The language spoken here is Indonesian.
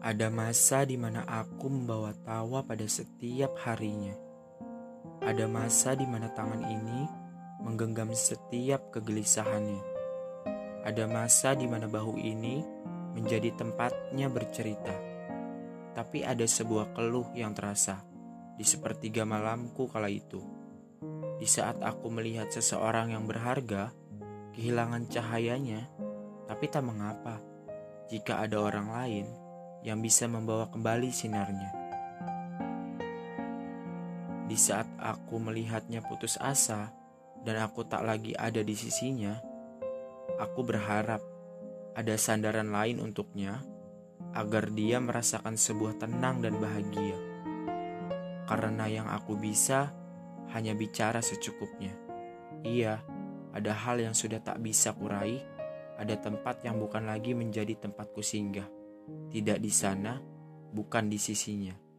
Ada masa di mana aku membawa tawa pada setiap harinya. Ada masa di mana tangan ini menggenggam setiap kegelisahannya. Ada masa di mana bahu ini menjadi tempatnya bercerita. Tapi ada sebuah keluh yang terasa di sepertiga malamku kala itu. Di saat aku melihat seseorang yang berharga kehilangan cahayanya, tapi tak mengapa jika ada orang lain yang bisa membawa kembali sinarnya. Di saat aku melihatnya putus asa dan aku tak lagi ada di sisinya, aku berharap ada sandaran lain untuknya agar dia merasakan sebuah tenang dan bahagia. Karena yang aku bisa hanya bicara secukupnya. Iya, ada hal yang sudah tak bisa kurai, ada tempat yang bukan lagi menjadi tempatku singgah tidak di sana, bukan di sisinya.